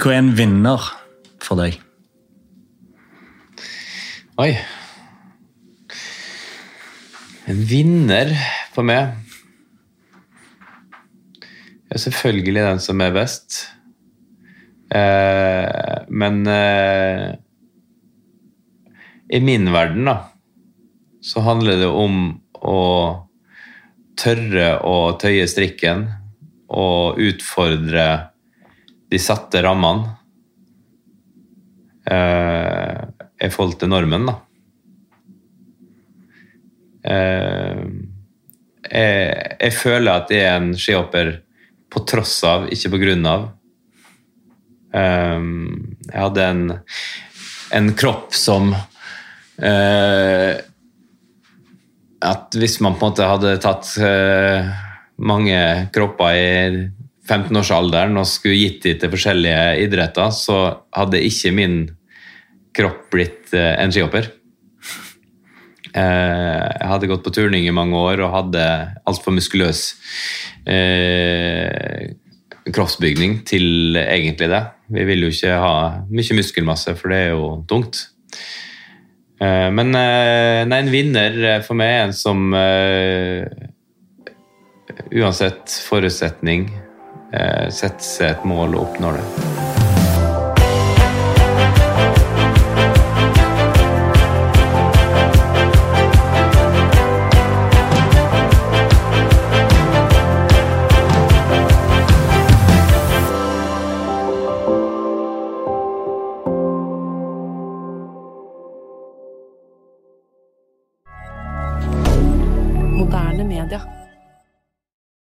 hva er en vinner for deg? Oi. En vinner for meg er selvfølgelig den som er best. Eh, men eh, i min verden, da, så handler det om å tørre å tøye strikken og utfordre de satte rammene eh, i forhold til normen, da. Eh, jeg, jeg føler at jeg er en skihopper på tross av, ikke på grunn av. Eh, jeg hadde en, en kropp som eh, At hvis man på en måte hadde tatt eh, mange kropper i 15-årsalderen og skulle gitt dem til forskjellige idretter, så hadde ikke min kropp blitt eh, en skihopper. Eh, jeg hadde gått på turning i mange år og hadde altfor muskuløs eh, kroppsbygning til egentlig det. Vi vil jo ikke ha mye muskelmasse, for det er jo tungt. Men nei, en vinner for meg er en som uansett forutsetning eh, setter seg et mål og oppnå det. Media.